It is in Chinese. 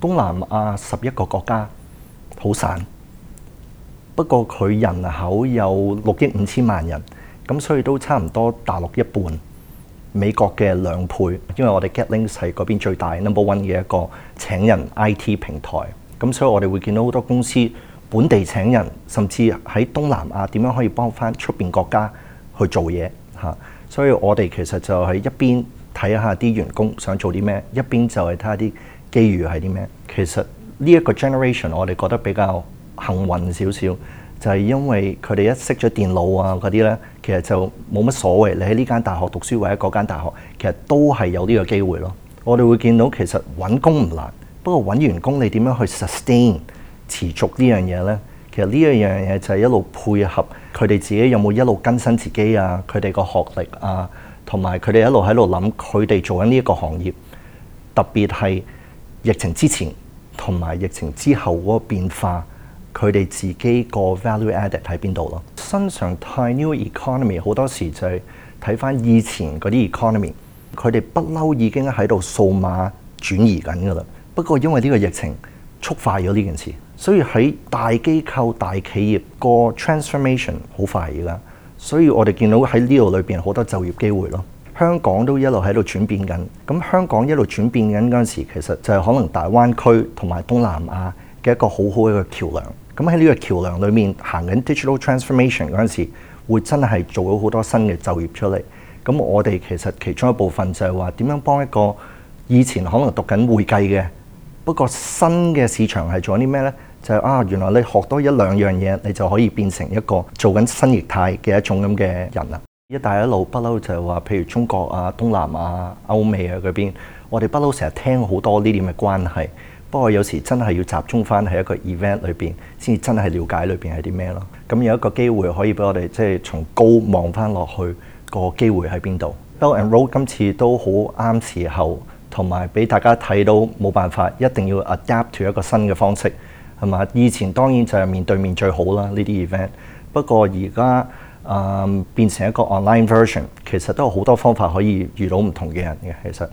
東南亞十一個國家好散，不過佢人口有六億五千萬人，咁所以都差唔多大陸一半。美國嘅兩倍，因為我哋 Getlinks 係嗰邊最大 number one 嘅一個請人 IT 平台，咁所以我哋會見到好多公司本地請人，甚至喺東南亞點樣可以幫翻出邊國家去做嘢嚇。所以我哋其實就喺一邊睇下啲員工想做啲咩，一邊就係睇下啲。機遇係啲咩？其實呢一個 generation 我哋覺得比較幸運少少，就係因為佢哋一識咗電腦啊嗰啲呢，其實就冇乜所謂。你喺呢間大學讀書，或者嗰間大學，其實都係有呢個機會咯。我哋會見到其實揾工唔難，不過揾完工你點樣去 sustain 持續呢樣嘢呢？其實呢一樣嘢就係一路配合佢哋自己有冇一路更新自己啊，佢哋個學歷啊，同埋佢哋一路喺度諗佢哋做緊呢一個行業，特別係。疫情之前同埋疫情之後嗰個變化，佢哋自己個 value added 喺邊度咯？新上 t i n w economy 好多時就係睇翻以前嗰啲 economy，佢哋不嬲已經喺度數碼轉移緊噶啦。不過因為呢個疫情速快咗呢件事，所以喺大機構、大企業個 transformation 好快而家，所以我哋見到喺呢度裏邊好多就業機會咯。香港都一路喺度轉變緊，咁香港一路轉變緊嗰陣時，其實就係可能大灣區同埋東南亞嘅一個好好一個橋梁。咁喺呢個橋梁裏面行緊 digital transformation 嗰陣時，會真係做咗好多新嘅就業出嚟。咁我哋其實其中一部分就係話點樣幫一個以前可能讀緊會計嘅，不過新嘅市場係做啲咩呢？就係啊，原來你學多一兩樣嘢，你就可以變成一個做緊新業態嘅一種咁嘅人啦。一带一路不嬲就话，譬如中国啊、东南亚、欧美啊嗰边，我哋不嬲成日听好多呢啲嘅关系。不过有时真系要集中翻喺一个 event 里边，先至真系了解里边系啲咩咯。咁有一个机会可以俾我哋即系从高望翻落去个机会喺边度。Bill and Roll 今次都好啱时候，同埋俾大家睇到冇办法，一定要 adapt 一个新嘅方式。係嘛？以前当然就系面对面最好啦，呢啲 event。不过而家。啊！變成一個 online version，其實都有好多方法可以遇到唔同嘅人嘅，其實。